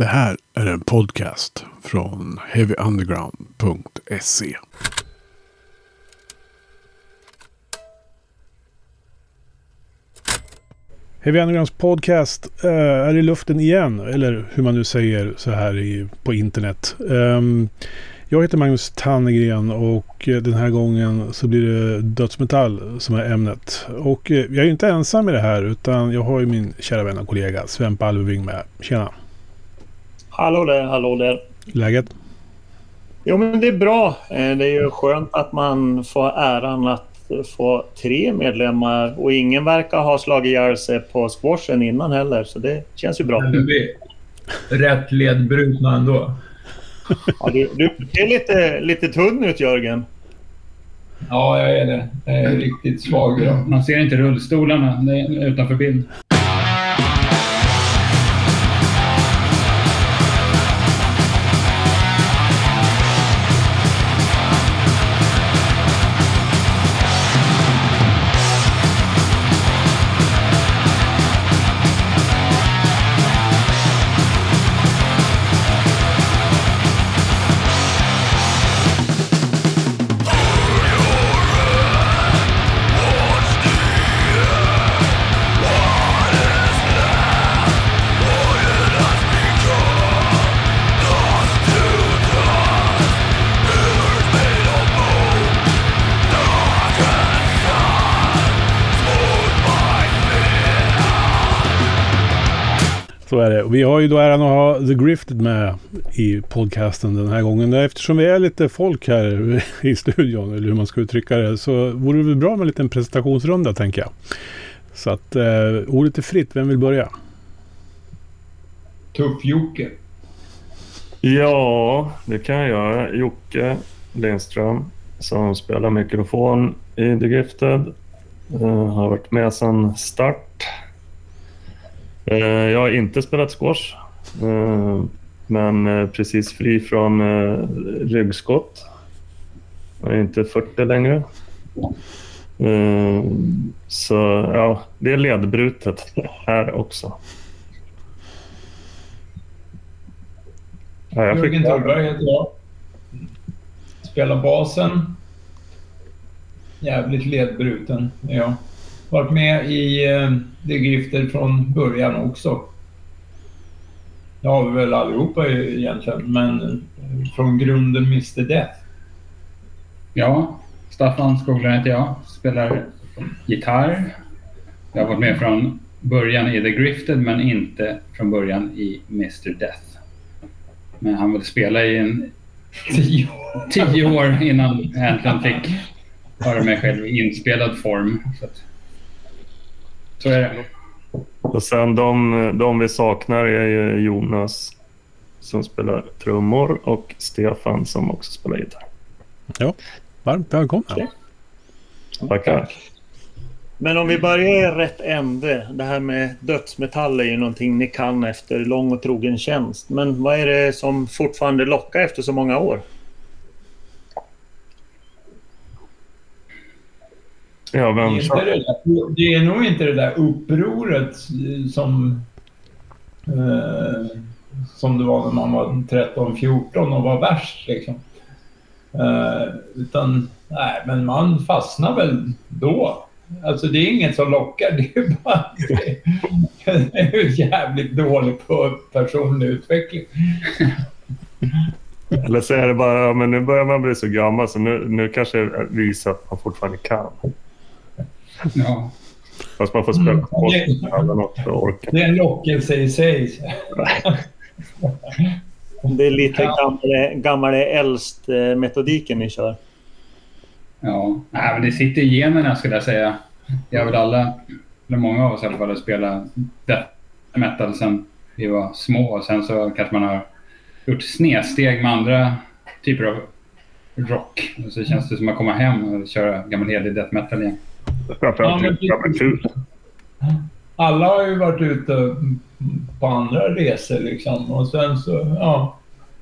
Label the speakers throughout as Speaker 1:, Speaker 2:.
Speaker 1: Det här är en podcast från heavyunderground.se. Heavy Undergrounds podcast uh, är i luften igen, eller hur man nu säger så här i, på internet. Um, jag heter Magnus Tannegren och eh, den här gången så blir det dödsmetall som är ämnet. Och eh, jag är inte ensam i det här utan jag har ju min kära vän och kollega Sven Palveving med. Tjena!
Speaker 2: Hallå där, hallå där.
Speaker 1: Läget?
Speaker 2: Jo men det är bra. Det är ju skönt att man får äran att få tre medlemmar och ingen verkar ha slagit ihjäl sig på squashen innan heller så det känns ju bra.
Speaker 3: Men vi är rätt ledbrutna ändå.
Speaker 2: Ja, du, du är lite, lite tunn ut Jörgen.
Speaker 3: Ja, jag är det. Jag är riktigt svag idag.
Speaker 4: Man ser inte rullstolarna utanför bild.
Speaker 1: Så är det. Vi har ju då äran att ha The Grifted med i podcasten den här gången. Eftersom vi är lite folk här i studion, eller hur man ska uttrycka det, så vore det väl bra med en liten presentationsrunda tänker jag. Så att eh, ordet är fritt. Vem vill börja?
Speaker 3: Tuff-Jocke.
Speaker 5: Ja, det kan jag göra. Jocke Lindström som spelar mikrofon i The Gifted. Uh, har varit med sedan start. Uh, jag har inte spelat squash, uh, men precis fri från ryggskott. Jag är inte 40 längre. Så ja, det är ledbrutet här också.
Speaker 3: Ja, Jörgen Tullberg heter jag. Spelar basen. Jävligt ledbruten är jag. Varit med i The Gifted från början också. Det har vi väl allihopa egentligen, men eh, från grunden Mr Death.
Speaker 4: Ja, Staffan Skogler heter jag. Spelar gitarr. Jag har varit med från början i The Grifted, men inte från början i Mr Death. Men han ville spela i en tio, tio år innan jag äntligen fick höra mig själv i inspelad form. Så, att, så är det.
Speaker 5: Och sen de, de vi saknar är ju Jonas som spelar trummor och Stefan som också spelar gitarr.
Speaker 1: Ja, varmt välkomna.
Speaker 5: Tackar.
Speaker 2: Men om vi börjar i rätt ände. Det här med dödsmetall är ju någonting ni kan efter lång och trogen tjänst. Men vad är det som fortfarande lockar efter så många år?
Speaker 5: Ja, vem
Speaker 3: det, är det, där, det är nog inte det där upproret som, eh, som det var när man var 13-14 och var värst. Liksom. Eh, utan, nej, men man fastnar väl då. Alltså det är inget som lockar. Det är bara det är jävligt dålig på personlig utveckling.
Speaker 5: Eller så är det bara, men nu börjar man bli så gammal så nu, nu kanske det visar att man fortfarande kan.
Speaker 4: Ja.
Speaker 5: Fast man får spela mm. bort något för att orka.
Speaker 3: Det är en lockelse i sig.
Speaker 2: Det är lite gammal, gammal äldst-metodiken ni kör.
Speaker 4: Ja, Nej, men det sitter i generna skulle jag säga. Vi har väl alla, eller många av oss i alla fall, spelat death metal sen vi var små. Och sen så kanske man har gjort snedsteg med andra typer av rock. Och så känns det som att komma hem och köra gammal helig death metal igen.
Speaker 5: Framförallt ja, det var kul.
Speaker 3: Alla har ju varit ute på andra resor liksom. Och sen så, ja,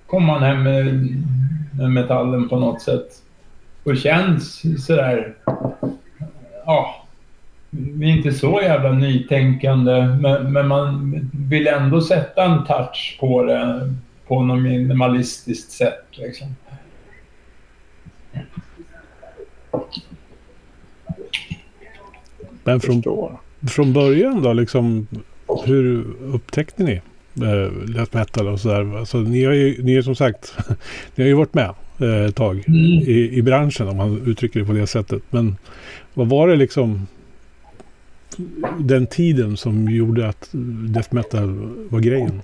Speaker 3: kommer man hem med, med metallen på något sätt och känns sådär... Ja, vi är inte så jävla nytänkande, men, men man vill ändå sätta en touch på det på något minimalistiskt sätt. Liksom.
Speaker 1: Men från, från början då, liksom, hur upptäckte ni äh, death metal och sådär? Alltså, ni har ju ni är som sagt, ni har ju varit med äh, ett tag mm. i, i branschen om man uttrycker det på det sättet. Men vad var det liksom den tiden som gjorde att death metal var grejen?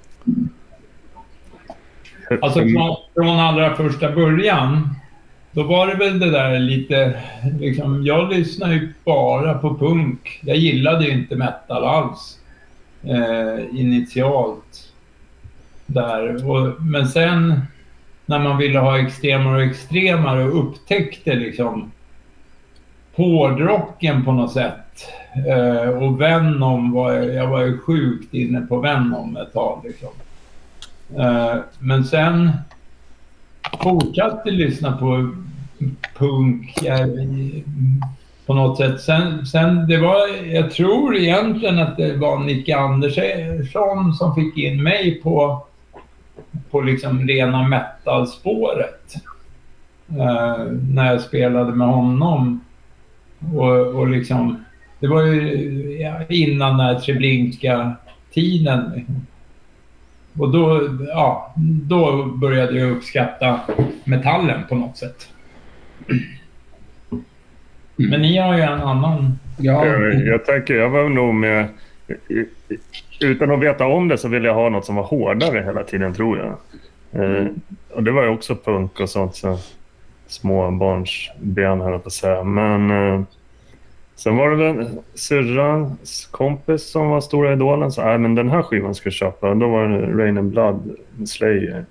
Speaker 3: Alltså från, från allra första början då var det väl det där lite, liksom, jag lyssnade ju bara på punk. Jag gillade ju inte metal alls eh, initialt. Där. Och, men sen när man ville ha extremare och extremare och upptäckte liksom hårdrocken på något sätt. Eh, och Venom var jag var ju sjukt inne på Venom ett tag liksom. Eh, men sen fortsatte lyssna på punk på något sätt. Sen, sen det var, jag tror egentligen att det var Nicke Andersson som fick in mig på, på liksom rena metal-spåret. Uh, när jag spelade med honom. Och, och liksom, det var ju innan den här Treblinka-tiden. Och då, ja, då började jag uppskatta metallen på något sätt. Men ni har ju en annan...
Speaker 5: Ja. Jag, jag tänker, jag var nog med... Utan att veta om det så ville jag ha något som var hårdare hela tiden, tror jag. Eh, och det var ju också punk och sånt. Så småbarnsben, höll jag på att säga. Men eh, sen var det väl syrrans kompis som var stora idolen. Så äh, men den här skivan ska jag köpa. Då var det Rain and Blood, Slayer.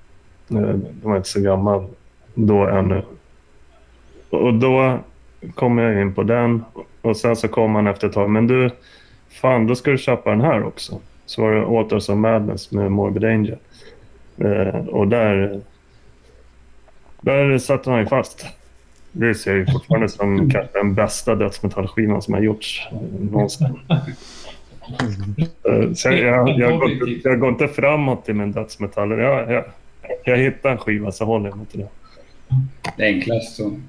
Speaker 5: Eh, de var inte så gammal då ännu. Och då kom jag in på den och sen så kom han efter ett tag. Men du, fan då ska du köpa den här också. Så var det Authors of Madness med Morbid Angel. Eh, och där, där satte han ju fast. Det ser jag fortfarande som kanske den bästa dödsmetallskivan som har gjorts någonsin. Eh, så jag, jag, går, jag går inte framåt i min dödsmetall. Jag, jag, jag hittar en skiva så håller jag mig till det.
Speaker 4: Det är enklast så.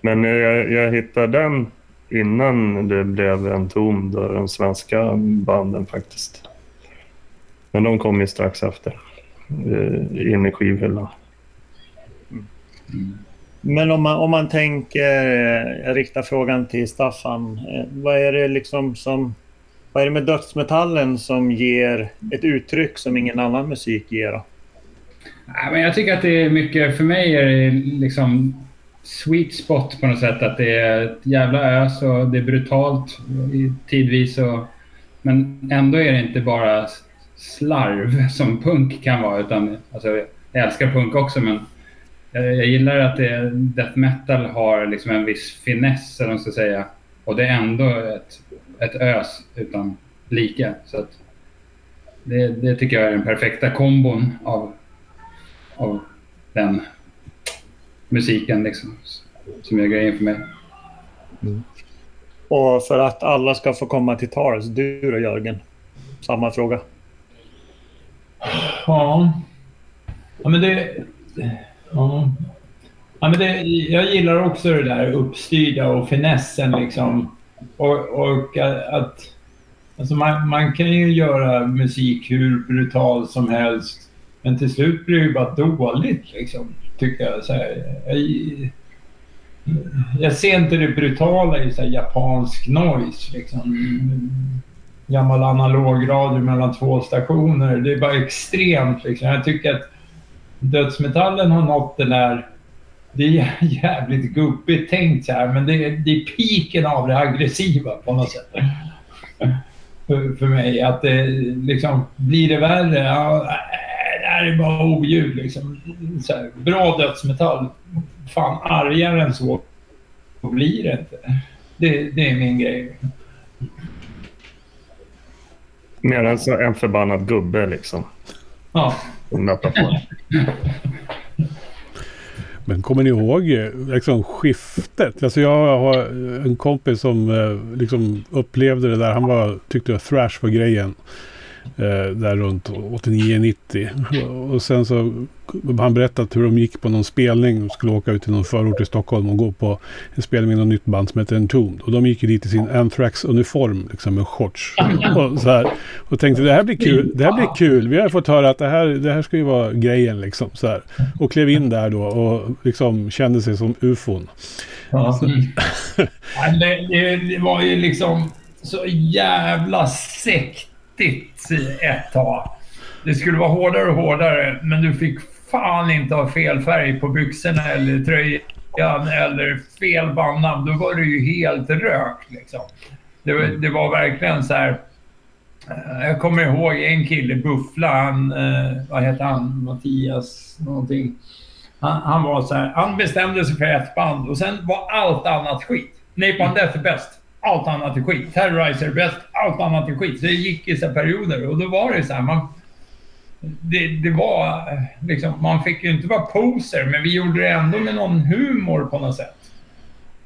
Speaker 5: Men jag, jag hittade den innan det blev en tom då de svenska banden faktiskt. Men de kom ju strax efter. Eh, in i skivhyllan.
Speaker 2: Men om man, om man tänker, eh, jag riktar frågan till Staffan. Eh, vad är det liksom som... Vad är det med dödsmetallen som ger ett uttryck som ingen annan musik ger? Då?
Speaker 4: Men jag tycker att det är mycket, för mig är det liksom sweet spot på något sätt. Att det är ett jävla ös och det är brutalt tidvis. Och, men ändå är det inte bara slarv som punk kan vara. Utan, alltså, jag älskar punk också men jag gillar att det, death metal har liksom en viss finess, eller man ska säga. Och det är ändå ett, ett ös utan like. Så att det, det tycker jag är den perfekta kombon av av den musiken liksom, som gör grejen för mig.
Speaker 2: Mm. Och för att alla ska få komma till tals, du då Jörgen? Samma fråga.
Speaker 3: Ja. Ja men det... Ja. ja men det, jag gillar också det där uppstyrda och finessen liksom. Och, och att... Alltså man, man kan ju göra musik hur brutal som helst men till slut blir det bara dåligt liksom, tycker jag. Så här, jag, jag ser inte det brutala i så här, japansk noise. Liksom. Gammal analogradio mellan två stationer. Det är bara extremt. Liksom. Jag tycker att dödsmetallen har nått den där... Det är jävligt gubbigt tänkt så här, men det är, det är piken av det aggressiva på något sätt. För, för mig. Att det liksom, blir det värre, ja, här är bara oljud liksom. Så här, bra dödsmetall. Fan, argare än så blir det inte. Det, det är min grej.
Speaker 5: Mer än en förbannad gubbe liksom.
Speaker 3: Ja.
Speaker 1: Men kommer ni ihåg eh, liksom skiftet? Alltså jag har en kompis som eh, liksom upplevde det där. Han var, tyckte att thrash var grejen. Eh, där runt 89-90. Och sen så han berättat hur de gick på någon spelning. De skulle åka ut till någon förort i Stockholm och gå på en spelning med något nytt band som heter Entombed. Och de gick ju dit i sin Anthrax-uniform liksom med shorts. Och, så här, och tänkte det här blir kul. Det här blir kul. Vi har fått höra att det här, det här ska ju vara grejen liksom. Så här. Och klev in där då och liksom kände sig som ufon.
Speaker 3: Ja. det, det, det var ju liksom så jävla sektigt ett tag. Det skulle vara hårdare och hårdare, men du fick fan inte ha fel färg på byxorna eller tröjan eller fel bandnamn. Då var du ju helt rökt liksom. Det, var, det var verkligen så här... Eh, jag kommer ihåg en kille, Buffla, han, eh, vad heter han, Mattias någonting. Han, han, var så här, han bestämde sig för ett band och sen var allt annat skit. Napalm Death är bäst, allt annat är skit. Terrorizer är bäst, allt annat är skit. Så det gick i så perioder och då var det så här, man, det, det, var eh, liksom, man fick ju inte vara poser, men vi gjorde det ändå med någon humor på något sätt.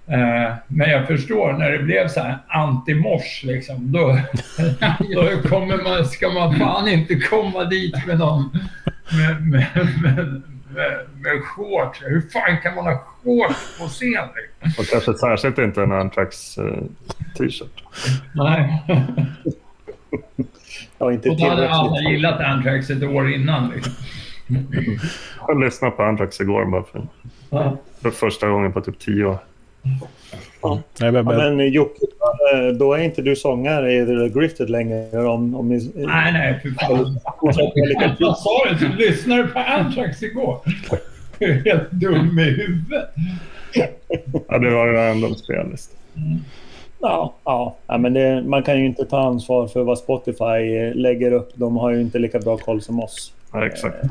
Speaker 3: Eh, men jag förstår när det blev så här anti-mors liksom, då, då kommer man, ska man fan inte komma dit med någon med, med, med, med, med shorts. Hur fan kan man ha shorts på scen?
Speaker 5: Och kanske särskilt inte en Antrax uh, t-shirt.
Speaker 3: Nej.
Speaker 2: Ja, inte
Speaker 3: och då hade alla gillat Antrax ett år innan. Liksom.
Speaker 5: Jag lyssnade på Antrax igår bara för, ja. för första gången på typ tio år.
Speaker 2: Ja. Nej, men, men... men Jocke, eh, då är inte du sångare i The Grifted längre? Om, om ni...
Speaker 3: Nej, nej, för fan. Vad sa du? Du lyssnade på Antrax igår? Du är helt dum i huvudet.
Speaker 5: Ja, det var ju ändå spellist. Mm.
Speaker 2: Ja, ja. ja men det, man kan ju inte ta ansvar för vad Spotify lägger upp. De har ju inte lika bra koll som oss.
Speaker 5: Ja, exakt.
Speaker 3: Eh,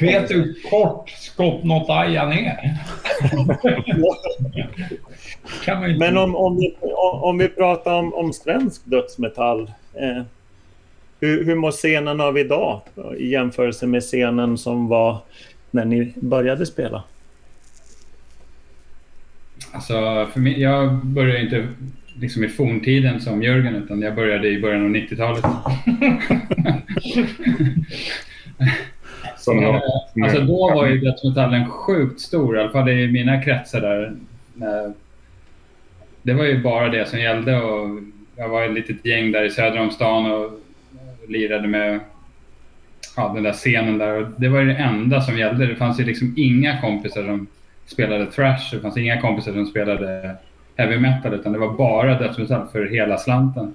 Speaker 3: Vet du hur kort Scott Not Ayan är?
Speaker 2: Men om, om, vi, om vi pratar om, om svensk dödsmetall. Eh, hur, hur mår scenen av idag i jämförelse med scenen som var när ni började spela?
Speaker 4: Alltså, för mig, jag började inte liksom i forntiden som Jörgen, utan jag började i början av 90-talet. som jag, alltså då var ju dödsmetallen sjukt stor, i alla fall i mina kretsar där. Det var ju bara det som gällde och jag var ett litet gäng där i söder om stan och lirade med ja, den där scenen där. Och det var ju det enda som gällde. Det fanns ju liksom inga kompisar som spelade thrash. Det fanns inga kompisar som spelade heavy metal utan det var bara dödsmetall för hela slanten.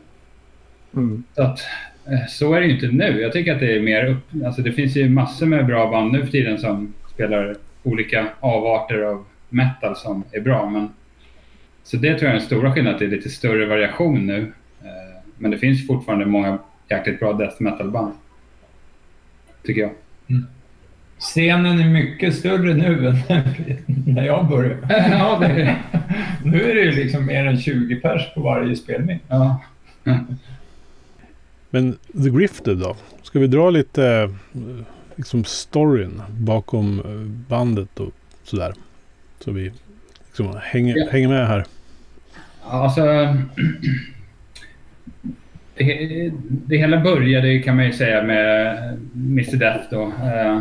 Speaker 4: Mm. Så, att, eh, så är det ju inte nu. Jag tycker att det är mer upp... Alltså det finns ju massor med bra band nu för tiden som spelar olika avarter av metal som är bra. Men, så det tror jag är den stora skillnaden, att det är lite större variation nu. Eh, men det finns fortfarande många jäkligt bra death metal-band. Tycker jag. Mm.
Speaker 3: Scenen är mycket större nu än när jag började. ja, det är Nu är det liksom mer än 20 pers på varje spelning. Ja.
Speaker 1: Men The Grifted då? Ska vi dra lite eh, liksom storyn bakom eh, bandet och sådär? Så vi liksom hänger, ja. hänger med här.
Speaker 4: Alltså... Det, det hela började kan man ju säga med Mr Death då. Eh,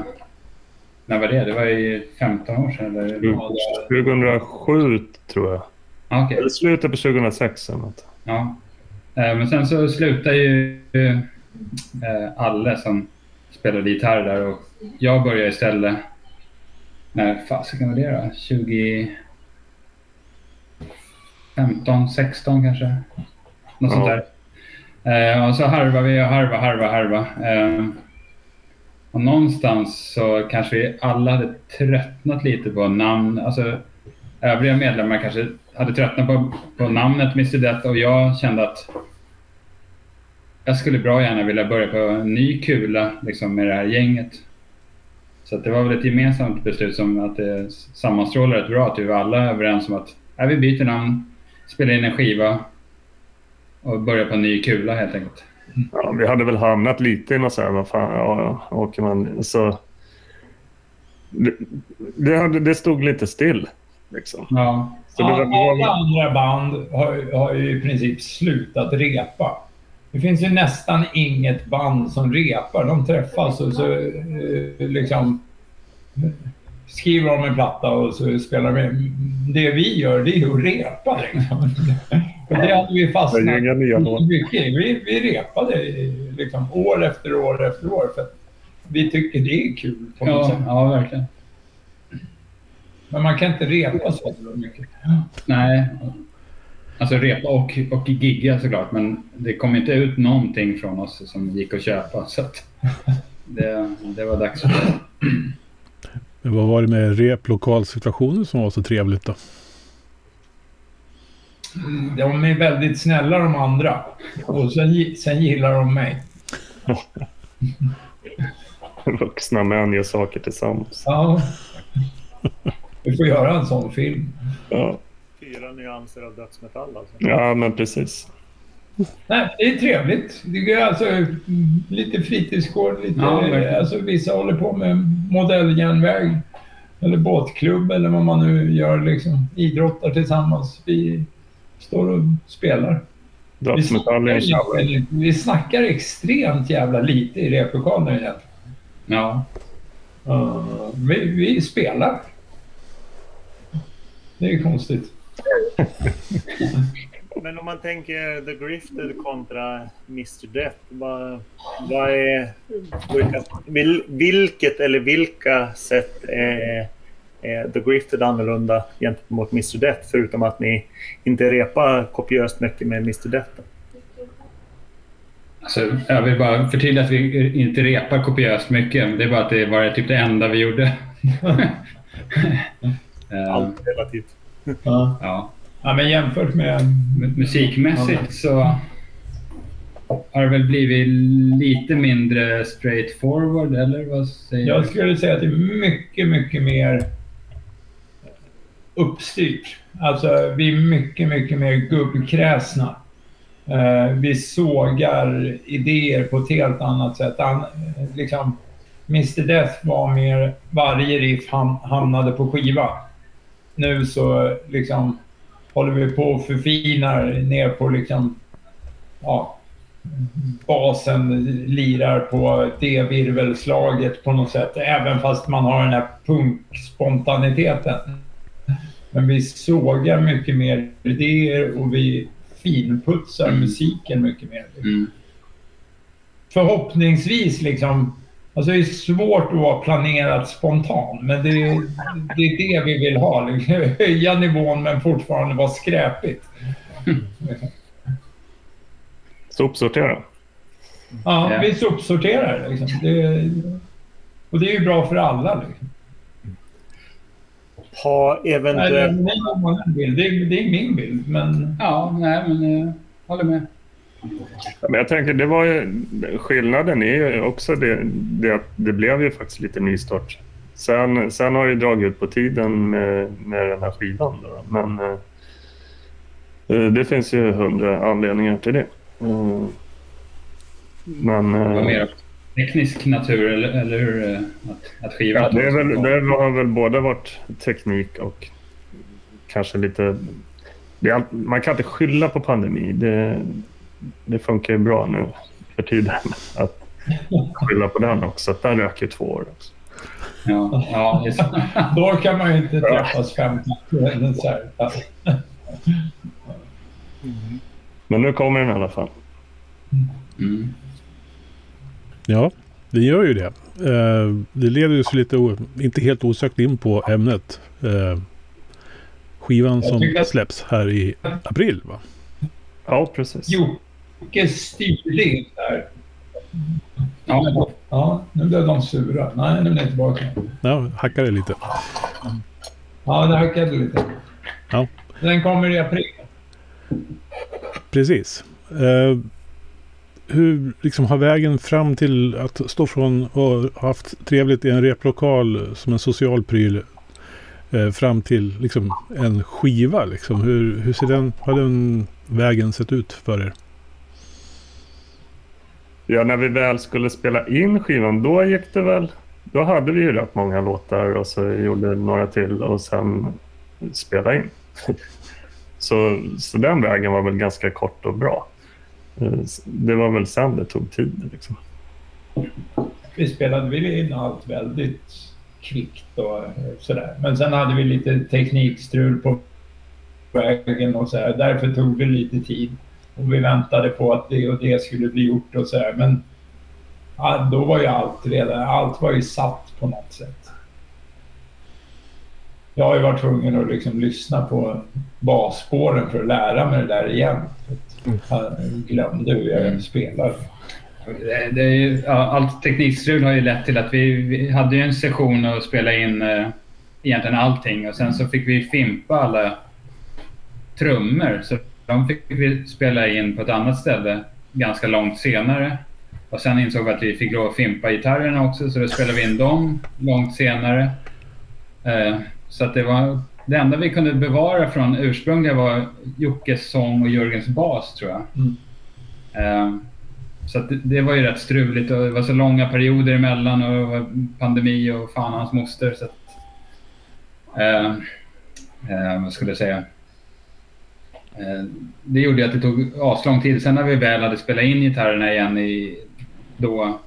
Speaker 4: när var det? Det var ju 15 år sedan?
Speaker 5: Eller? 2007 tror jag.
Speaker 4: Okay.
Speaker 5: Eller slutet på 2006 eller något.
Speaker 4: Ja. Eh, men sen så slutade ju eh, alla som spelade gitarr där och jag började istället när fasiken var det då? 20... 15, 16 kanske? Något sånt där. Eh, och så harvade vi och harva, harva, harva. Och någonstans så kanske vi alla hade tröttnat lite på namn. Alltså, övriga medlemmar kanske hade tröttnat på, på namnet Mr Death och jag kände att jag skulle bra gärna vilja börja på en ny kula liksom, med det här gänget. Så det var väl ett gemensamt beslut som att det sammanstrålar rätt bra att vi var alla överens om att ja, vi byter namn, spelar in en skiva och börjar på en ny kula helt enkelt.
Speaker 5: Ja, vi hade väl hamnat lite i något så här, vad fan, ja, åker man så... det, det, hade- det stod lite still. Liksom.
Speaker 4: Ja.
Speaker 5: Så det var,
Speaker 3: Alla andra band har, har ju i princip slutat repa. Det finns ju nästan inget band som repar. De träffas och så eh, liksom skriver de en platta och så spelar de. Det vi gör det är ju att repa liksom. Och det hade vi fastnat mycket. Vi, vi repade liksom år efter år efter år för vi tycker det är kul på något
Speaker 4: Ja,
Speaker 3: sätt.
Speaker 4: ja, verkligen.
Speaker 3: Men man kan inte repa så mycket.
Speaker 4: Nej. Alltså repa och, och gigga såklart, men det kom inte ut någonting från oss som gick att köpa. Så att det, det var dags för det.
Speaker 1: Men vad var det med replokalsituationen som var så trevligt då?
Speaker 3: De är väldigt snälla de andra. Och sen, sen gillar de mig.
Speaker 5: Vuxna män gör saker tillsammans.
Speaker 3: Ja. Vi får göra en sån film.
Speaker 5: Ja,
Speaker 2: Fyra nyanser av dödsmetall alltså.
Speaker 5: ja men precis.
Speaker 3: Nej, det är trevligt. Det är alltså mm, lite fritidsgård, lite,
Speaker 4: Ja,
Speaker 3: alltså vissa håller på med modelljärnväg eller båtklubb eller vad man nu gör liksom. Idrottar tillsammans. Vi står och spelar. Vi snackar, jävla- vi snackar extremt jävla lite i replokalen egentligen.
Speaker 4: Ja,
Speaker 3: Uh, vi, vi spelar. Det är konstigt.
Speaker 2: Men om man tänker The Grifted kontra Mr Death. Vad, vad är, vilka, vil, vilket eller vilka sätt är, är The Grifted annorlunda gentemot Mr Death? Förutom att ni inte repar kopiöst mycket med Mr Death. då?
Speaker 4: alltså, jag vill bara förtydliga att vi inte repar kopiöst mycket. Det är bara att det var typ det enda vi gjorde.
Speaker 2: Allt relativt.
Speaker 3: Ja.
Speaker 4: Ja.
Speaker 3: men jämfört med...
Speaker 4: Musikmässigt så har det väl blivit lite mindre straightforward, eller vad säger
Speaker 3: Jag
Speaker 4: du?
Speaker 3: skulle säga att det är mycket, mycket mer uppstyrt. Alltså, vi är mycket, mycket mer gubbkräsna. Eh, vi sågar idéer på ett helt annat sätt. An, eh, liksom, Mr Death var mer varje riff ham, hamnade på skiva. Nu så liksom håller vi på och förfinar ner på liksom, ja, basen lirar på det virvelslaget på något sätt. Även fast man har den här punkspontaniteten. Men vi sågar mycket mer idéer och vi finputsar
Speaker 4: Mm.
Speaker 3: musiken mycket mer.
Speaker 4: Mm.
Speaker 3: Förhoppningsvis liksom. Alltså det är svårt att vara planerat spontan, men det är det, är det vi vill ha. Höja nivån men fortfarande vara skräpigt.
Speaker 5: Sopsortera.
Speaker 3: Ja, vi sopsorterar liksom. Det, och det är ju bra för alla. Liksom.
Speaker 2: Ha
Speaker 3: Nej,
Speaker 2: eventuellt...
Speaker 3: bild. Det, är, det är min bild, men
Speaker 4: Ja, nej men jag håller med.
Speaker 5: Men jag tänker, det var ju, skillnaden är ju också det, det att det blev ju faktiskt lite nystart. Sen, sen har det dragit ut på tiden med, med den här skivan. Då, men eh, eh, det finns ju hundra anledningar till det. Eh, men
Speaker 4: Det var
Speaker 5: eh,
Speaker 4: mer teknisk natur, eller, eller hur? Att, att skivan...
Speaker 5: ja, det, är väl, det har väl både varit teknik och kanske lite... Allt- man kan inte skylla på pandemi. Det, det funkar ju bra nu för tiden att skylla på den också. Att den rök ju två år också.
Speaker 4: Ja, ja, så.
Speaker 3: då kan man ju inte träffas 50 eller så här. Ja.
Speaker 5: Men nu kommer den i alla fall.
Speaker 4: Mm.
Speaker 1: Ja, det gör ju det. Eh, det leder oss lite, inte helt osökt in på ämnet. Eh, skivan som släpps här i april va?
Speaker 5: Ja, precis.
Speaker 3: Jocke styrde in där.
Speaker 4: Ja,
Speaker 3: Ja, nu blev de sura. Nej, nu är ni tillbaka.
Speaker 1: Ja, hackar det lite.
Speaker 3: Ja, det hackade lite.
Speaker 1: Ja.
Speaker 3: Den kommer i april.
Speaker 1: Precis. Eh, hur liksom har vägen fram till att stå från och ha haft trevligt i en replokal som en social pryl eh, fram till liksom en skiva liksom. Hur, hur ser den, har den vägen sett ut för er?
Speaker 5: Ja, när vi väl skulle spela in skivan, då gick det väl då hade vi ju rätt många låtar och så gjorde några till och sen spela in. Så, så den vägen var väl ganska kort och bra. Eh, det var väl sen det tog tid. Liksom.
Speaker 3: Vi spelade väl in allt väldigt kvickt och eh, sådär. Men sen hade vi lite teknikstrul på vägen och så här. Därför tog det lite tid. Och vi väntade på att det och det skulle bli gjort och så här. Men ja, då var ju allt redan, allt var ju satt på något sätt. Jag har ju varit tvungen att liksom lyssna på basspåren för att lära mig det där igen. Jag glömde hur jag spelade.
Speaker 4: Det, det är ju, ja, allt teknikstrul har ju lett till att vi, vi hade ju en session att spela in eh, egentligen allting och sen så fick vi fimpa alla trummor. Så de fick vi spela in på ett annat ställe ganska långt senare. Och sen insåg vi att vi fick lov att fimpa gitarrerna också så då spelade vi in dem långt senare. Eh, så att det var det enda vi kunde bevara från ursprungliga var Jockes sång och Jörgens bas tror jag.
Speaker 3: Mm.
Speaker 4: Eh, så det, det, var ju rätt struligt och det var så långa perioder emellan och det var pandemi och fan hans moster. Så att, eh, eh, vad skulle jag säga? Eh, det gjorde att det tog aslång tid. Sen när vi väl hade spelat in gitarrerna igen i, då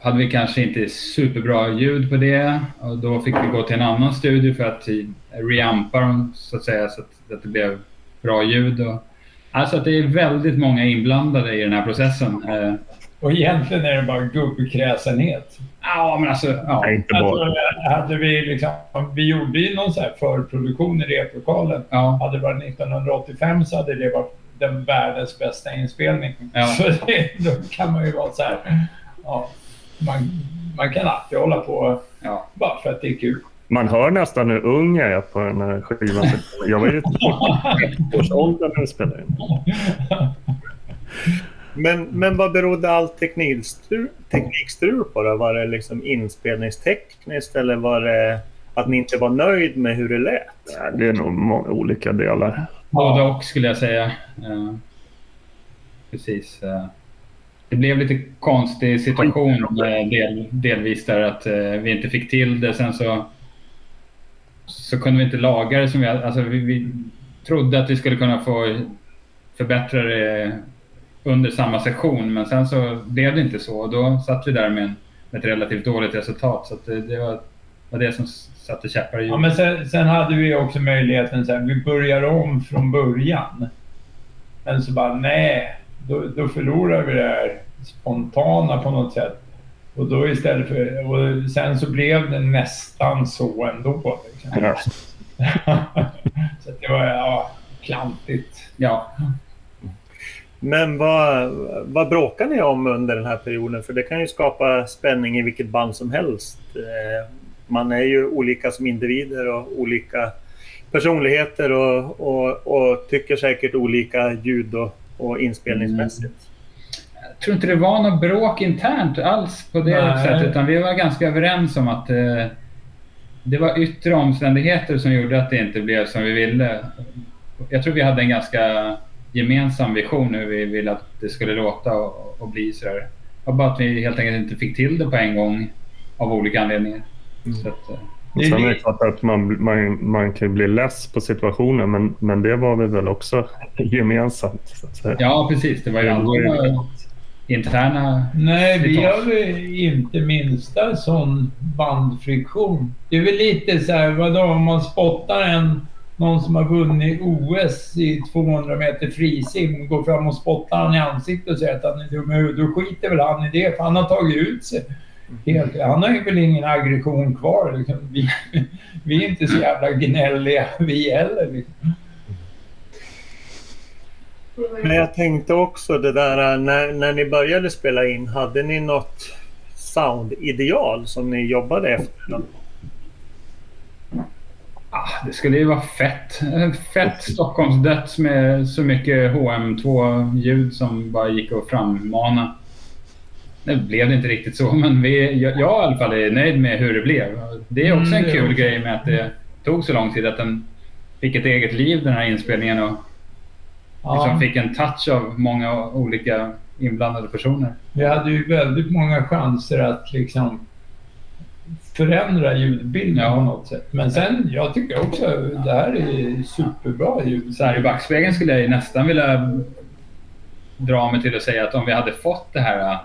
Speaker 4: hade vi kanske inte superbra ljud på det och då fick vi gå till en annan studio för att reampa dem så att säga så att, att det blev bra ljud. Och, alltså att det är väldigt många inblandade i den här processen. Eh,
Speaker 3: och egentligen är det bara gubbkräsenhet.
Speaker 4: Ja, men alltså... Ja.
Speaker 5: Nej, inte bara.
Speaker 3: Alltså, hade vi, liksom, vi gjorde ju någon så här förproduktion i replokalen.
Speaker 4: Ja.
Speaker 3: Hade det varit 1985 så hade det varit den världens bästa inspelning.
Speaker 4: Ja.
Speaker 3: Så det, då kan man ju vara så här... Ja, man, man kan alltid hålla på
Speaker 4: Ja.
Speaker 3: bara för att det är kul.
Speaker 5: Man hör nästan hur ung jag är på den här skivan. Jag var ju i års ålder när jag spelade in.
Speaker 2: Men, men vad berodde allt teknikstrul, teknikstrul på då? Var det liksom inspelningstekniskt eller var det att ni inte var nöjd med hur det lät?
Speaker 5: Det är nog många olika delar.
Speaker 4: Både och skulle jag säga. Eh, precis. eh. det blev lite konstig situation eh, del, delvis där att vi inte fick till det. Sen så, så kunde vi inte laga det som vi. Alltså vi, vi trodde att vi skulle kunna få förbättra det under samma session men sen så blev det inte så. Och då satt vi där med, en, med ett relativt dåligt resultat. Så att det, det var, var det som satte käppar i
Speaker 3: Ja,
Speaker 4: hjulet.
Speaker 3: men sen, sen hade vi också möjligheten så här, vi börjar om från början. Men så bara nej, då, då förlorar vi det här spontana på något sätt. Och då istället för, och sen så blev det nästan så ändå. Liksom.
Speaker 5: Ja.
Speaker 3: så att det var ja, klantigt.
Speaker 4: Ja,
Speaker 2: Men vad, vad bråkar ni om under den här perioden? För det kan ju skapa spänning i vilket band som helst. Eh, Man är ju olika som individer och olika personligheter och, och, och tycker säkert olika ljud och, och inspelningsmässigt.
Speaker 4: jag tror inte det var något bråk internt alls på det
Speaker 3: Nej.
Speaker 4: sättet utan vi var ganska överens om att eh, det var yttre omständigheter som gjorde att det inte blev som vi ville. Jag tror vi hade en ganska gemensam vision hur vi ville att det skulle låta och, och bli sådär. Var bara att vi helt enkelt inte fick till det på en gång av olika anledningar. Så att, eh,
Speaker 5: Och sen är det klart att man, man, man kan bli less på situationen men, men det var vi väl också gemensamt. Så att säga.
Speaker 4: ja, precis. Det var ju aldrig några interna...
Speaker 3: Nej, vi har inte minsta sån bandfriktion. Det är väl lite så här, vadå om man spottar en, någon som har vunnit OS i 200 meter frisim, går fram och spottar han i ansiktet och säger att han är dum i huvudet. Då skiter väl han i det, för han har tagit ut sig. Helt, han har ju väl ingen aggression kvar. Liksom. Vi, vi är inte så jävla gnälliga vi heller. Liksom.
Speaker 2: Men jag tänkte också det där äh, när, när ni började spela in, hade ni något soundideal som ni jobbade efter?
Speaker 4: Ah, det skulle ju vara fett. En Fett Stockholmsdöds med så mycket HM2-ljud som bara gick att frammana. Nu blev det inte riktigt så, men vi, jag, jag i alla fall är nöjd med hur det blev. Det är också
Speaker 3: Mm,
Speaker 4: en
Speaker 3: det
Speaker 4: kul
Speaker 3: också.
Speaker 4: grej med att det tog så lång tid att den fick ett eget liv den här inspelningen och liksom fick en touch av många olika inblandade personer.
Speaker 3: Vi hade ju väldigt många chanser att liksom förändra ljudbilden
Speaker 4: Ja.
Speaker 3: på något sätt. Men sen, jag tycker också det här är superbra ljud.
Speaker 4: Så här i backspegeln skulle jag nästan vilja dra mig till att säga att om vi hade fått det här äh,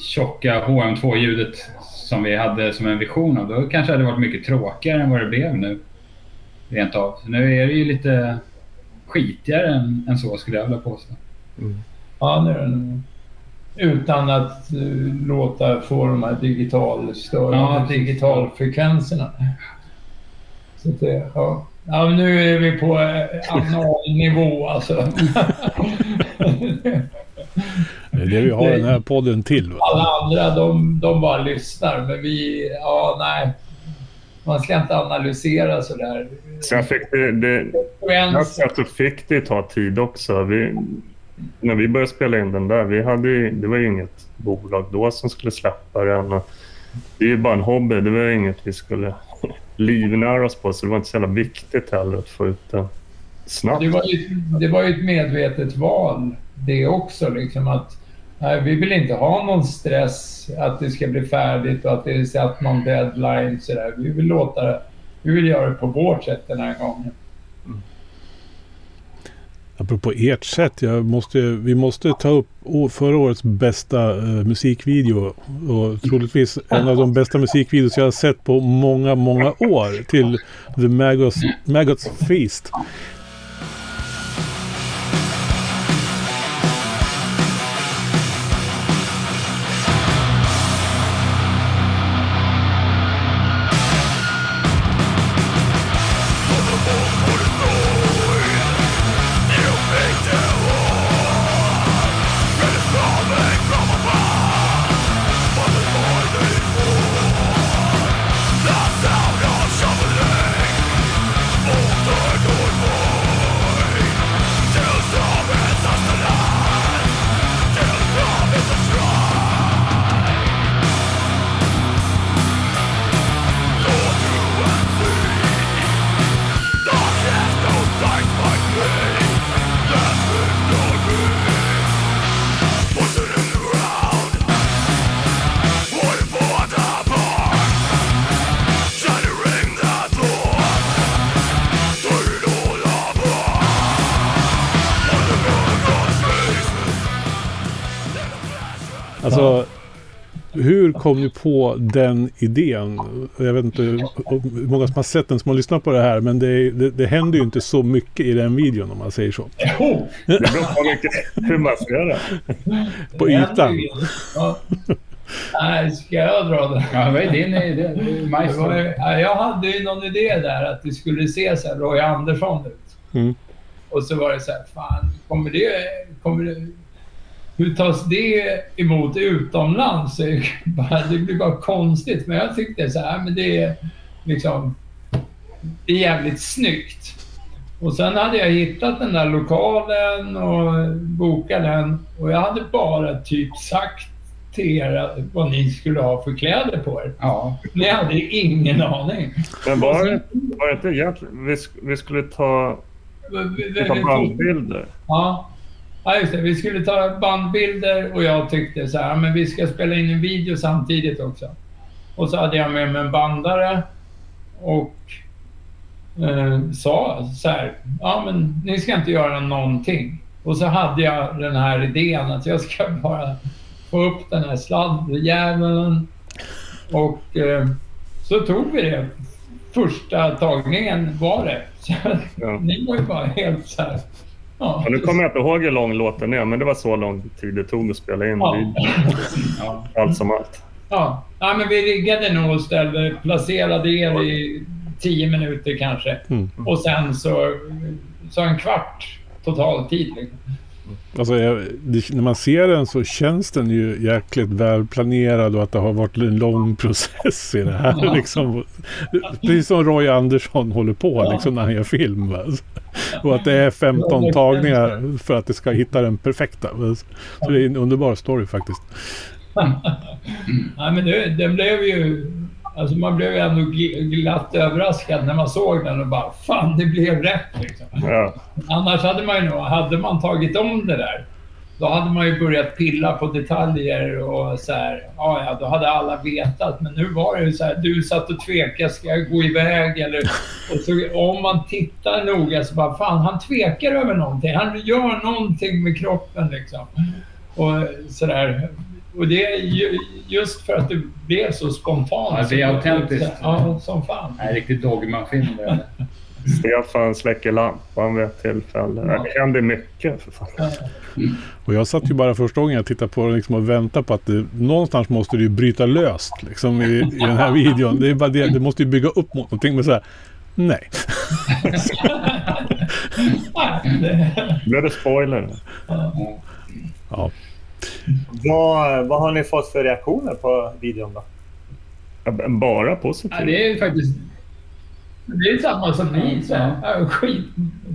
Speaker 4: tjocka HM2-ljudet som vi hade som en vision av, då kanske det hade varit mycket tråkigare än vad det blev nu. Rent av. Så nu är det ju lite skitigare än, än så skulle jag vilja påstå.
Speaker 3: Ja, nu är den, utan att uh, låta få de här digitalstörande
Speaker 4: Ja,
Speaker 3: digitalfrekvenserna. Så det, ja. ja, nu är vi på eh, analnivå alltså.
Speaker 1: Det är det vi har den här podden till. Va?
Speaker 3: Alla andra de, de bara lyssnar, men vi, ja nej. Man ska inte analysera sådär.
Speaker 5: Sen fick det, det, jag fick det ta tid också. Vi, när vi började spela in den där, vi hade, ju- det var ju inget bolag då som skulle släppa den. Och det är ju bara en hobby. Det var ju inget vi skulle livnära oss på, så det var inte så jävla viktigt heller att få ut den snabbt.
Speaker 3: det, var ju, det var ju ett medvetet val det också. Liksom att, nej, vi vill inte ha någon stress att det ska bli färdigt och att det är satt någon deadline. Så där. Vi vill låta det, vi vill göra det på vårt sätt den här gången.
Speaker 1: Apropå ert sätt, jag måste, vi måste ta upp förra årets bästa eh, musikvideo. Och troligtvis en av de bästa musikvideos jag har sett på många, många år. Till The Maggots, Maggots Feast. Kom ni på den idén? Jag vet inte hur många som har sett den som har lyssnat på det här. Men det, det, det händer ju inte så mycket i den videon om man säger så.
Speaker 3: Oh,
Speaker 5: Det beror på hur man ser det.
Speaker 1: På ytan.
Speaker 3: ju. Ja. Nej, ska jag dra det?
Speaker 4: Ja, vad är din idé? Är
Speaker 3: ju- jag hade ju någon idé där att det skulle se så här Roy Andersson ut.
Speaker 1: Mm.
Speaker 3: Och så var det så här, fan, kommer det... Kommer det hur tas det emot utomlands? Det är bara- Det blir bara konstigt. Men jag tyckte så här, men det är liksom... Det är jävligt snyggt. Och sen hade jag hittat den där lokalen och bokat den. Och jag hade bara typ sagt till er vad ni skulle ha för kläder på er.
Speaker 4: Ja,
Speaker 3: Ni hade ingen aning.
Speaker 5: Men var det, var det inte egentligen... Vi, vi skulle ta, ta bandbilder.
Speaker 3: Ja. Ja, just det. Vi skulle ta bandbilder och jag tyckte så här, men vi ska spela in en video samtidigt också. Och så hade jag med mig en bandare och eh, sa så här, ja men ni ska inte göra någonting. Och så hade jag den här idén att jag ska bara få upp den här sladdjäveln. Och eh, så tog vi det. Första tagningen var det. Så,
Speaker 5: Ja.
Speaker 3: Ni var ju bara helt så här... Ja,
Speaker 5: Ja, nu kommer jag inte ihåg hur lång låten är, men det var så lång tid det tog att spela in
Speaker 3: Ja.
Speaker 5: allt som allt.
Speaker 3: Ja. ja, men vi riggade nog och ställde, placerade er i tio minuter kanske.
Speaker 1: Mm.
Speaker 3: Och sen så, så en kvart totaltid. Liksom.
Speaker 1: Alltså, när man ser den så känns den ju jäkligt välplanerad och att det har varit en lång process i det här.
Speaker 3: Ja.
Speaker 1: Liksom. Precis som Roy Andersson håller på
Speaker 3: Ja.
Speaker 1: liksom, när han gör film. Va? Och att det är 15 tagningar för att det ska hitta den perfekta. Så det är en underbar story faktiskt.
Speaker 3: Ja, men det, den blev ju... Alltså man blev ändå gl- glatt överraskad när man såg den och bara fan det blev rätt liksom.
Speaker 5: Ja.
Speaker 3: Annars hade man ju nog, hade man tagit om det där då hade man ju börjat pilla på detaljer och så här, ja, ja, då hade alla vetat. Men nu var det ju så här, du satt och tvekade, ska jag gå iväg eller... Och så, om man tittar noga så bara, fan han tvekar över någonting. Han gör någonting med kroppen liksom. Och sådär. Och det är ju, just för att det blev så spontant.
Speaker 4: Ja, det är autentiskt.
Speaker 3: Ja, som fan.
Speaker 4: Nej, riktigt dogmafilm. det är det.
Speaker 5: Stefan släcker lampan vid ett tillfälle.
Speaker 3: Ja.
Speaker 5: Det händer mycket för fan.
Speaker 1: Och jag satt ju bara första gången jag tittade på den liksom och väntade på att det, någonstans måste det ju bryta löst liksom, i, i den här videon. Det, är bara det, det måste ju bygga upp mot någonting. Men så här, nej.
Speaker 3: Det-
Speaker 5: Blev det spoiler?
Speaker 1: Ja.
Speaker 2: Vad, vad har ni fått för reaktioner på videon då?
Speaker 5: Ja, Bara
Speaker 3: Ja,
Speaker 5: positivt.
Speaker 3: det är ju faktiskt... Det är samma som ni. Så här. Ja, skit,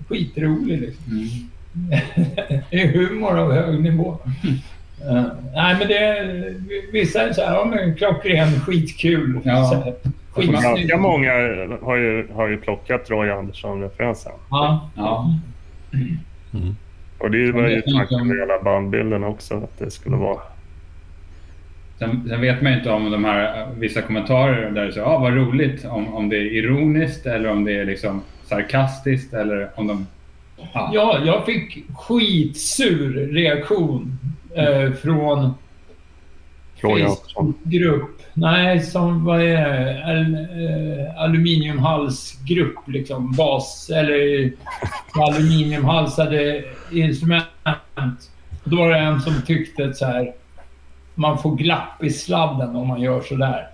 Speaker 3: skitrolig liksom.
Speaker 4: Mm.
Speaker 3: det är humor av hög nivå. Uh, nej, men det är, vissa är så här, ja men klockren, skitkul.
Speaker 4: Ja.
Speaker 3: Så här, skitsnygg.
Speaker 5: Ganska många har ju, har ju plockat Roy Andersson-referensen.
Speaker 3: Ja.
Speaker 4: Ja.
Speaker 5: Och det var ju tanken
Speaker 4: en-
Speaker 5: med hela bandbilden också, att det skulle vara...
Speaker 4: Sen, sen vet man ju inte om de här vissa kommentarer där det säger ah, vad roligt, om, om det är ironiskt eller om det är liksom sarkastiskt eller om de... Ja.
Speaker 3: ja, jag fick skitsur reaktion eh, från
Speaker 5: Roy Andersson.
Speaker 3: Nej, som vad är? Al, eh, aluminiumhalsgrupp liksom. Bas eller aluminiumhalsade instrument. Då var det en som tyckte att så här. Man får glapp i sladden om man gör sådär.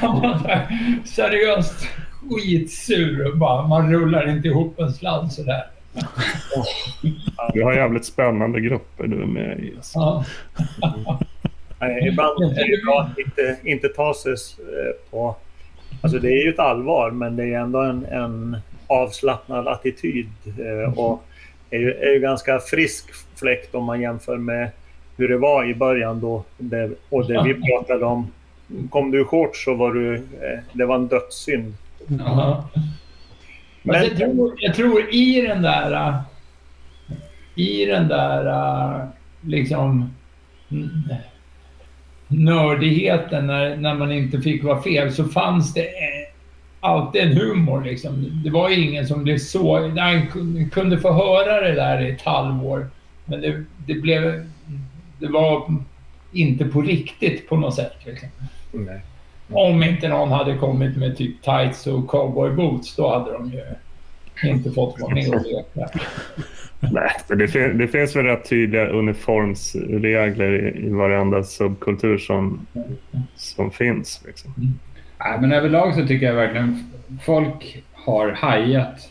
Speaker 3: Han var så här, seriöst skitsur. Bara, man rullar inte ihop en sladd sådär.
Speaker 5: Du har jävligt spännande grupper du är med i. alltså.
Speaker 3: Ja.
Speaker 2: Nej, ibland är det bra att inte, inte ta sig eh, på... Alltså det är ju ett allvar men det är ändå en, en avslappnad attityd. eh, Och är ju, är ju ganska frisk fläkt om man jämför med hur det var i början då. Det, och det vi pratade om. Kom du i shorts så var du... eh, Det var en dödssynd.
Speaker 3: Men
Speaker 2: Men-
Speaker 3: jag, tror, jag tror i den där... I den där liksom... Nördigheten när, när man inte fick vara fel så fanns det eh, alltid en humor. Liksom. Det var ju ingen som blev så... Kun- kunde få höra det där i ett halvår. Men det, det blev... Det var inte på riktigt på något sätt. Liksom. Om inte någon hade kommit med typ tights och cowboyboots, då hade de ju inte fått vara med och leka.
Speaker 5: Nej, det, fin- det finns väl rätt tydliga uniformsregler i, i varenda subkultur som, som finns. Liksom.
Speaker 4: Nej, men överlag så tycker jag verkligen folk har hajat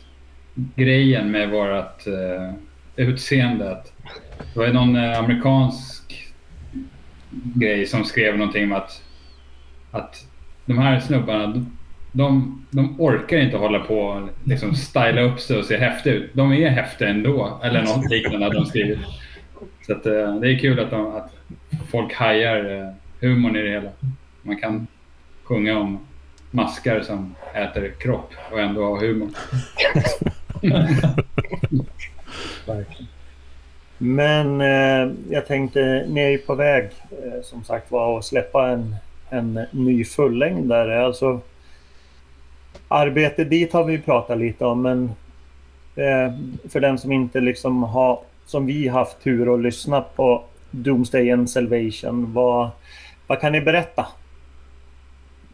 Speaker 4: grejen med vårt uh, utseende. Att det var någon eh, amerikansk grej som skrev någonting om att, att de här snubbarna, de, de orkar inte hålla på och liksom styla upp sig och se häftiga ut. De är häftiga ändå, eller något liknande hade de skrivit. Så att, eh, det är kul att, de, att folk hajar eh, humorn i det hela. Man kan sjunga om maskar som äter kropp och ändå ha humor.
Speaker 2: Men eh, jag tänkte, ni är ju på väg eh, som sagt var att släppa en, en ny fullängdare. Alltså, arbete dit har vi pratat lite om men eh, för den som inte liksom har, som vi haft tur att lyssna på Doomsday and Salvation, vad, vad kan ni berätta?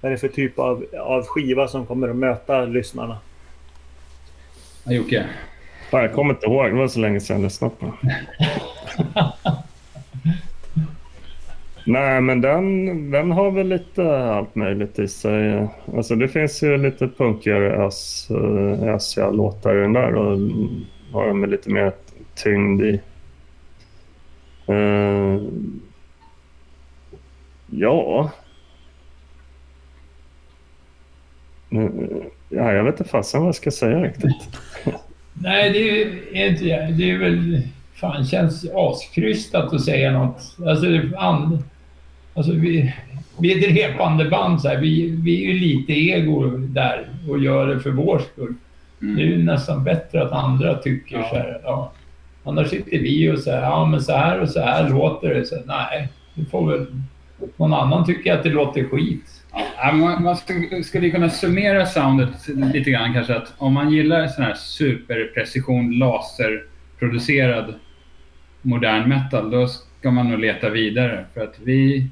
Speaker 2: Vad är det för typ av, av skiva som kommer att möta lyssnarna?
Speaker 4: Jocke?
Speaker 5: Fan, jag kommer inte ihåg, det var så länge sedan jag lyssnade på. Nej, men den, den har väl lite allt möjligt i sig. Alltså det finns ju lite punkigare ösiga eh, låtar i den där och har de med lite mer tyngd i. Uh, ja. Uh, Ja, jag vet inte fasen vad jag ska säga riktigt.
Speaker 3: Nej, det är inte Det är väl... Fan, känns askrystat att säga något. Alltså, det- and, alltså vi, vi är ett repande band så här. Vi, vi är ju lite ego där och gör det för vår skull.
Speaker 4: Mm.
Speaker 3: Det är ju nästan bättre att andra tycker
Speaker 4: Ja.
Speaker 3: så här. Ja. Annars sitter vi och säger ja men så här och så här låter det. Så, nej, det får väl... Någon annan tycker att det låter skit.
Speaker 4: Ja, man, man skulle, skulle kunna summera soundet lite grann kanske att om man gillar sån här superprecision laserproducerad modern metal då ska man nog leta vidare för att vi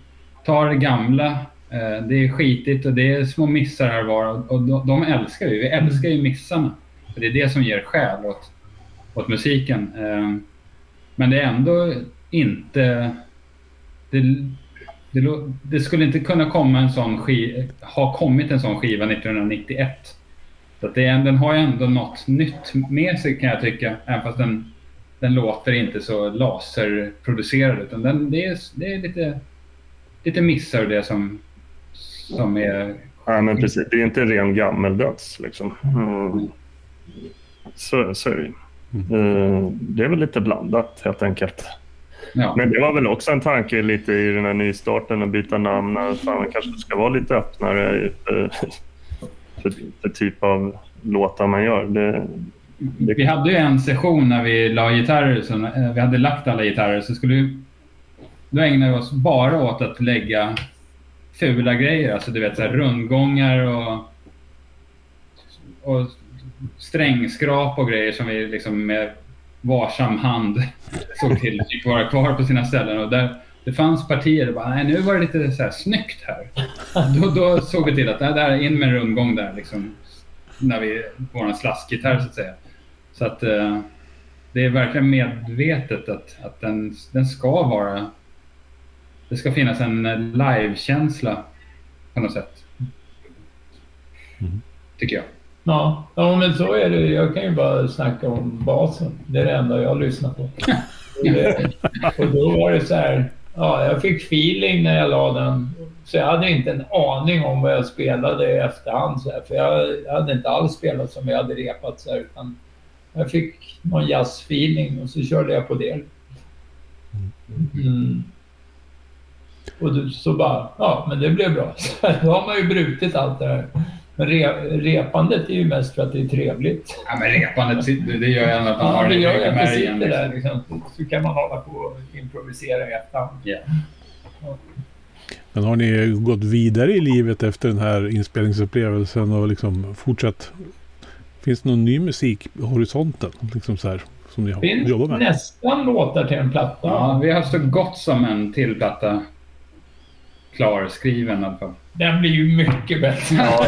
Speaker 4: tar det gamla eh, det är skitigt och det är små missar här var och de, de älskar vi. Vi älskar ju missarna. För det är det som ger själ åt, åt musiken. Eh, men det är ändå inte... Det, det, det, skulle inte kunna komma en sån skiva, ha kommit en sån skiva 1991. Så att det den har ju ändå något nytt med sig kan jag tycka, även fast den, den låter inte så laserproducerad. Utan den, det, är, det är lite, lite missar det som, som är...
Speaker 5: Ja, men precis. Det är inte ren gammeldöds liksom. Mm. Så, så är det mm. Det är väl lite blandat helt enkelt. Ja. Men det var väl också en tanke lite i den här nystarten att byta namn. Fan, man kanske ska vara lite öppnare för, för, för typ av låtar man gör. Det,
Speaker 4: det... Vi hade ju en session när vi la gitarrer, så vi hade lagt alla gitarrer, så skulle då ägnar vi oss bara åt att lägga fula grejer, alltså du vet så här, rundgångar och, och strängskrap och grejer som vi liksom med varsam hand såg till fick typ vara kvar på sina ställen. Och där, det fanns partier där bara, nej nu var det lite så här snyggt här. Då, då såg vi till att där, där in med en rundgång där liksom. När vi, vår slaskgitarr så att säga. Så att eh, det är verkligen medvetet att, att den, den ska vara... Det ska finnas en live-känsla på något sätt. Mm. Tycker jag.
Speaker 3: Ja, ja, men så är det. Jag kan ju bara snacka om basen. Det är det enda jag lyssnar på. och då var det så här, ja, jag fick feeling när jag la den. Så jag hade inte en aning om vad jag spelade i efterhand. Så här, för jag hade inte alls spelat som jag hade repat. Så här, utan jag fick någon jazzfeeling och så körde jag på det. Mm. Och så bara, ja men det blev bra. Så då har man ju brutit allt det här. Men re, repandet är ju mest för att det är trevligt.
Speaker 4: Ja, men repandet det gör ju att man
Speaker 3: har det gör att det sitter där. Liksom. Så kan man hålla på och improvisera i efterhand. Yeah.
Speaker 1: Ja. Men har ni gått vidare i livet efter den här inspelningsupplevelsen och liksom fortsatt? Finns det någon ny musik i horisonten? Liksom så här, som ni har
Speaker 3: finns
Speaker 1: jobbat med?
Speaker 3: nästan låtar till en platta.
Speaker 4: Ja, vi har så gott som en till platta klarskriven i alla fall.
Speaker 3: Den blir ju mycket bättre. Ja,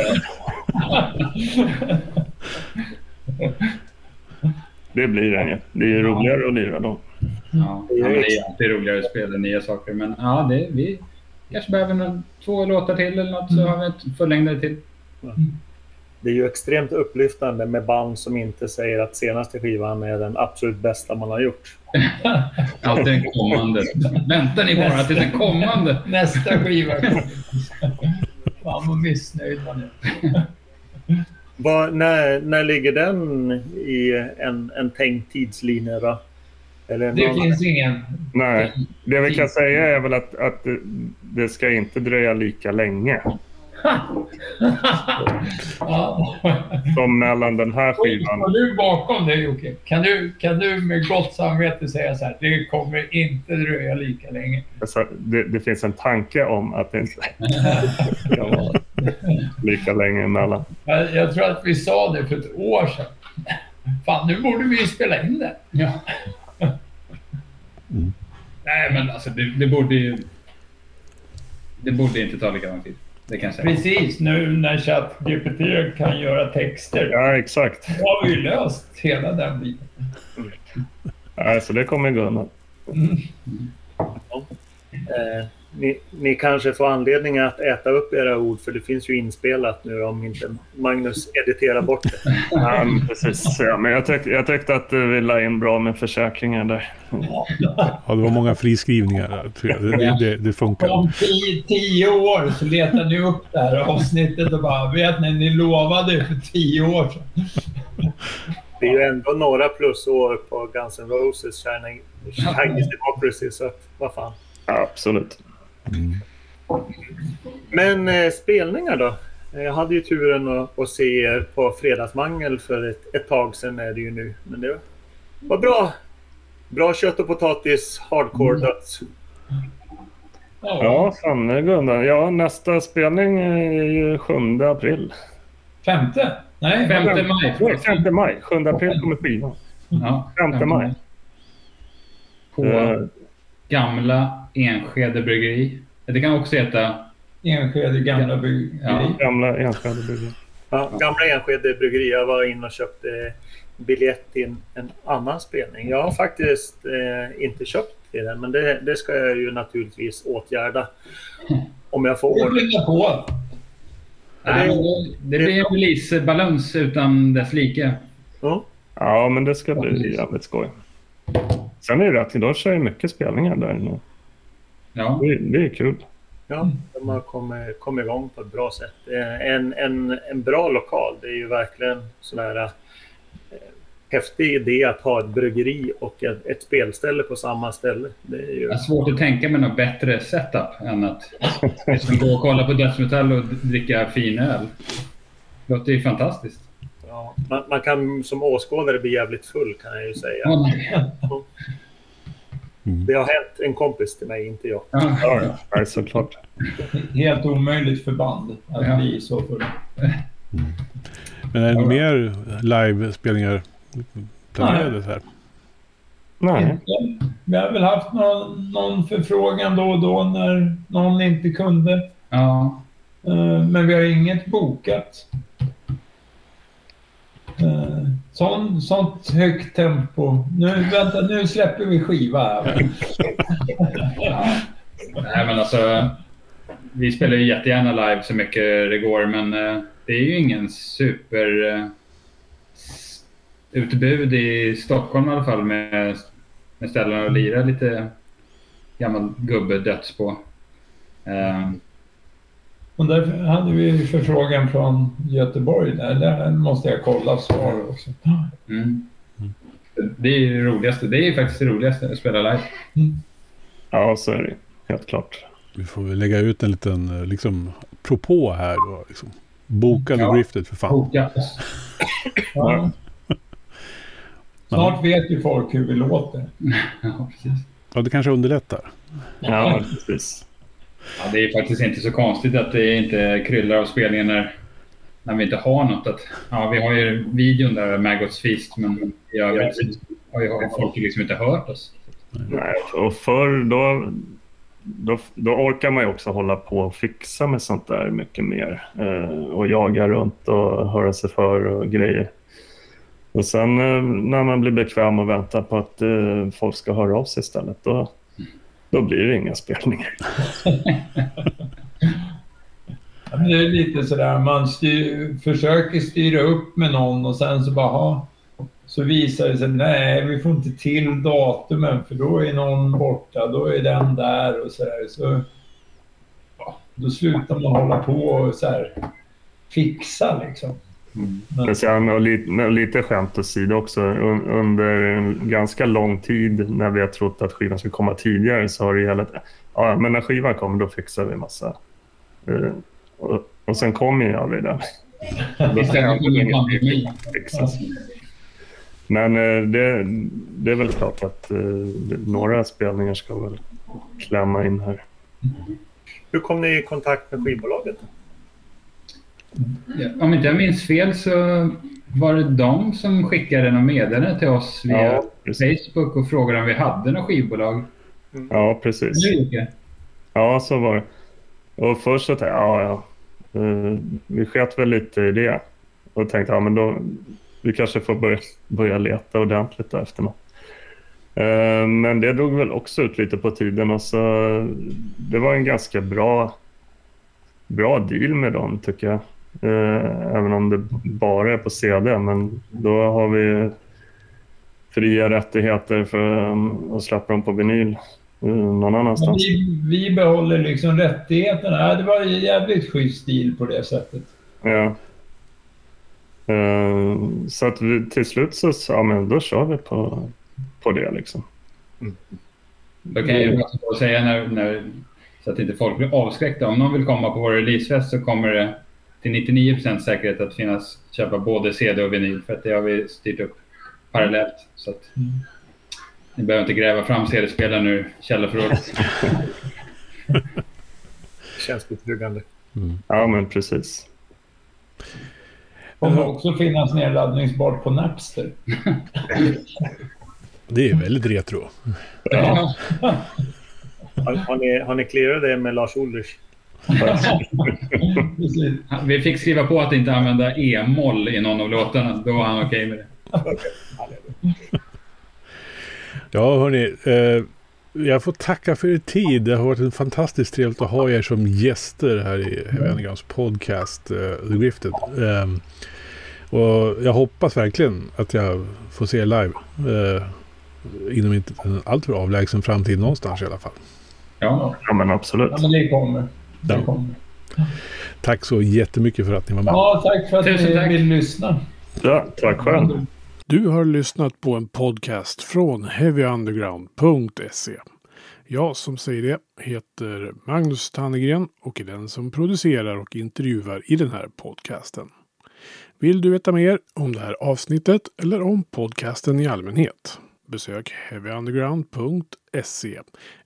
Speaker 5: det blir den ju. Det är roligare att lira då.
Speaker 4: Ja, det är alltid roligare att spela nya saker. Men ja, det, vi kanske behöver någon, två låtar till eller något så har vi ett fullängdare till. Mm
Speaker 2: det är ju extremt upplyftande med band som inte säger att senaste skivan är den absolut bästa man har gjort.
Speaker 4: Alltid den kommande. Väntar ni bara till den kommande?
Speaker 3: Nästa skiva Fan vad missnöjd man är.
Speaker 2: Var, när, när ligger den i en, en tänkt tidslinje då?
Speaker 3: Eller det någon... finns ingen...
Speaker 5: Nej, det vi kan säga är väl att, att det ska inte dröja lika länge. Som mellan den här skivan.
Speaker 3: Står du bakom det Jocke? Kan du, kan du med gott samvete säga så här, det kommer inte dröja lika länge?
Speaker 5: Alltså, det, det finns en tanke om att det inte kan vara lika länge emellan.
Speaker 3: Jag, jag tror att vi sa det för ett år sedan. Fan, nu borde vi ju spela in det. Ja.
Speaker 4: Mm. Nej, men alltså det, det borde ju... Det borde inte ta lika lång tid. Det kan jag säga.
Speaker 3: Precis, nu när ChatGPT kan göra texter.
Speaker 5: Ja, exakt.
Speaker 3: Då har vi ju löst hela den biten.
Speaker 5: Ja, så det kommer gå undan. Mm.
Speaker 2: Ja. Ni, ni, kanske får anledning att äta upp era ord för det finns ju inspelat nu om inte Magnus editerar bort det.
Speaker 5: Ja, precis. Ja, men jag, tyck, jag tyckte att vi la in bra med försäkringar där.
Speaker 1: Ja, det var många friskrivningar. Det, det, det, funkar.
Speaker 3: Om tio, tio, år så letar ni upp det här avsnittet och bara vet ni, ni lovade för tio år sedan.
Speaker 2: Det är ju ändå några plusår på Guns N' Roses Chinese Democracy, så vad fan.
Speaker 5: Absolut. Mm.
Speaker 2: Men eh, spelningar då? Jag hade ju turen att, att se er på Fredagsmangel för ett, ett tag sedan är det ju nu. Men det var bra. bra kött och potatis, hardcore döds.
Speaker 5: Ja, fan det går undan. Ja, nästa spelning är ju 7 april.
Speaker 3: Femte? Nej,
Speaker 4: 5 maj.
Speaker 5: Nej, 5 maj. 7 april kommer skivan.
Speaker 4: Ja,
Speaker 5: 5 maj.
Speaker 4: På
Speaker 5: Eh,
Speaker 4: gamla Enskede bryggeri. Det kan också heta...
Speaker 3: Enskede gamla bryggeri.
Speaker 4: Ja.
Speaker 5: Gamla Enskede bryggeri.
Speaker 2: Ja, gamla Enskede bryggeri. Jag var inne och köpte biljett till en annan spelning. Jag har faktiskt eh, inte köpt till den, men det, det ska jag ju naturligtvis åtgärda. Om jag får
Speaker 3: Det
Speaker 2: ordning.
Speaker 3: flyttar på.
Speaker 4: Nej, men det, det blir en releasebalans utan dess like.
Speaker 2: Ja.
Speaker 5: Ja, men det ska bli jävligt skoj. Sen är det rätt, idag kör jag mycket spelningar där nu.
Speaker 4: Ja.
Speaker 5: Det, det är kul.
Speaker 2: Ja, de har kommit, kommit igång på ett bra sätt. Eh, En, en, en bra lokal, det är ju verkligen sån här eh, häftig idé att ha ett bryggeri och ett, ett spelställe på samma ställe. Det är ju,
Speaker 4: Jag har svårt att tänka mig något bättre setup än att liksom gå och kolla på dödsmetall och dricka fin öl. Det låter ju fantastiskt.
Speaker 2: ja, man, man kan som åskådare bli jävligt full kan jag ju säga.
Speaker 4: Ja, nej.
Speaker 2: Det har hänt en kompis till mig, inte jag.
Speaker 4: Ja.
Speaker 5: Ja, ja. Såklart.
Speaker 3: Helt omöjligt för band att
Speaker 4: Ja.
Speaker 3: bli så full.
Speaker 1: Men är det mer live-spelningar planerade här?
Speaker 5: Nej.
Speaker 3: Vi har väl haft någon, någon förfrågan då och då när någon inte kunde.
Speaker 4: Ja.
Speaker 3: Eh, Men vi har inget bokat. Eh, Sån, sånt högt tempo. Nu, vänta, nu släpper vi skiva här.
Speaker 4: Nej, men alltså. Vi spelar ju jättegärna live så mycket det går, men eh, det är ju ingen super eh, utbud i Stockholm i alla fall med, med ställen att lira lite gammal gubbe döds på. Eh,
Speaker 3: och därför hade vi förfrågan från Göteborg. Där, där måste jag kolla svar också.
Speaker 4: mm. Det är det roligaste. Det är faktiskt det roligaste att spela live.
Speaker 5: Ja, så är det helt klart.
Speaker 1: Vi får väl lägga ut en liten eh, liksom, propå här då. Liksom. Boka
Speaker 4: Ja.
Speaker 1: The Grifted för fan.
Speaker 4: Boka.
Speaker 3: Ja. Snart vet ju folk hur vi låter.
Speaker 4: Ja, precis.
Speaker 1: Ja, det kanske underlättar.
Speaker 5: Ja, precis.
Speaker 4: Ja, det är faktiskt inte så konstigt att det inte kryllar av spelningar när, när vi inte har något. Att, ja, vi har ju videon där, Maggots Feast, men i övrigt har ju har folk liksom inte hört oss.
Speaker 5: Nej, och förr då, då, då orkar man ju också hålla på och fixa med sånt där mycket mer. Eh, och jaga runt och höra sig för och grejer. Och sen eh, när man blir bekväm och väntar på att eh, folk ska höra av sig istället, då, då blir det inga spelningar.
Speaker 3: Det är lite sådär, man styr, försöker styra upp med någon och sen så bara, "Ha." så visar det sig, nej vi får inte till datumen för då är någon borta, då är den där och sådär. Så, ja, då slutar man hålla på och så här, fixa liksom. Men,
Speaker 5: Men sen, och lite, lite skämt åsido också, un, under en ganska lång tid när vi har trott att skivan skulle komma tidigare så har det gällt ja, men när skivan kommer då fixar vi massa. Eh, och, och sen kommer ju aldrig det. Då
Speaker 4: Istället för en pandemi.
Speaker 5: fixas. Men eh, det, det är väl klart att eh, några spelningar ska väl klämma in här.
Speaker 2: Hur kom ni i kontakt med skivbolaget?
Speaker 4: Ja, Om inte jag minns fel så var det de som skickade något meddelande till oss via
Speaker 5: Ja.
Speaker 4: Facebook och frågade om vi hade något skivbolag.
Speaker 5: Ja, precis. Ja, så var det. Och först så tänkte jag, ja, ja. Eh, vi sket väl lite i det. Och tänkte, ja men då, vi kanske får börja, börja leta ordentligt där efter något. Eh, men det drog väl också ut lite på tiden och så det var en ganska bra, bra deal med dem tycker jag. Eh, även om det bara är på CD, men då har vi fria rättigheter för um, att släppa dem på vinyl eh, någon annanstans.
Speaker 3: vi, vi behåller liksom rättigheterna. Det var en jävligt schysst stil på det sättet.
Speaker 5: Ja. Eh, så att vi, till slut så ja, men då kör vi på, på det liksom.
Speaker 4: Då kan jag ju säga när, när, så att inte folk blir avskräckta. Om någon vill komma på vår releasefest så kommer det till 99 säkerhet att finnas köpa både CD och vinyl för att det har vi styrt upp parallellt. Så att, Ni behöver inte gräva fram CD-spelaren ur källarförrådet.
Speaker 2: Känns betryggande.
Speaker 5: Ja, men precis.
Speaker 3: Kommer också finnas nedladdningsbart på Napster.
Speaker 1: Det är väldigt retro.
Speaker 3: Ja.
Speaker 2: Har, har, ni, har ni clearat det med Lars Ulrich?
Speaker 4: Vi fick skriva på att inte använda e-moll i någon av låtarna. Då var han okej med det.
Speaker 1: Ja, hörni. Eh, jag får tacka för er tid. Det har varit en fantastiskt trevligt att ha er som gäster här i Undergrounds podcast eh, The Grifted. Eh, och jag hoppas verkligen att jag får se er live. Eh, inom inte en alltför avlägsen framtid någonstans i alla fall.
Speaker 4: Ja,
Speaker 5: Ja, men absolut.
Speaker 3: Ja, men det kommer. Det kommer.
Speaker 1: Tack så jättemycket för att ni var med.
Speaker 3: Ja, tack för att
Speaker 4: Tusen
Speaker 3: ni
Speaker 4: tack.
Speaker 3: vill lyssna.
Speaker 5: Ja, tack själv.
Speaker 1: Du har lyssnat på en podcast från heavyunderground.se. Jag som säger det heter Magnus Tannegren och är den som producerar och intervjuar i den här podcasten. Vill du veta mer om det här avsnittet eller om podcasten i allmänhet? Besök heavyunderground.se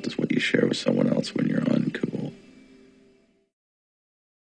Speaker 6: difficult is what you share with someone else when you're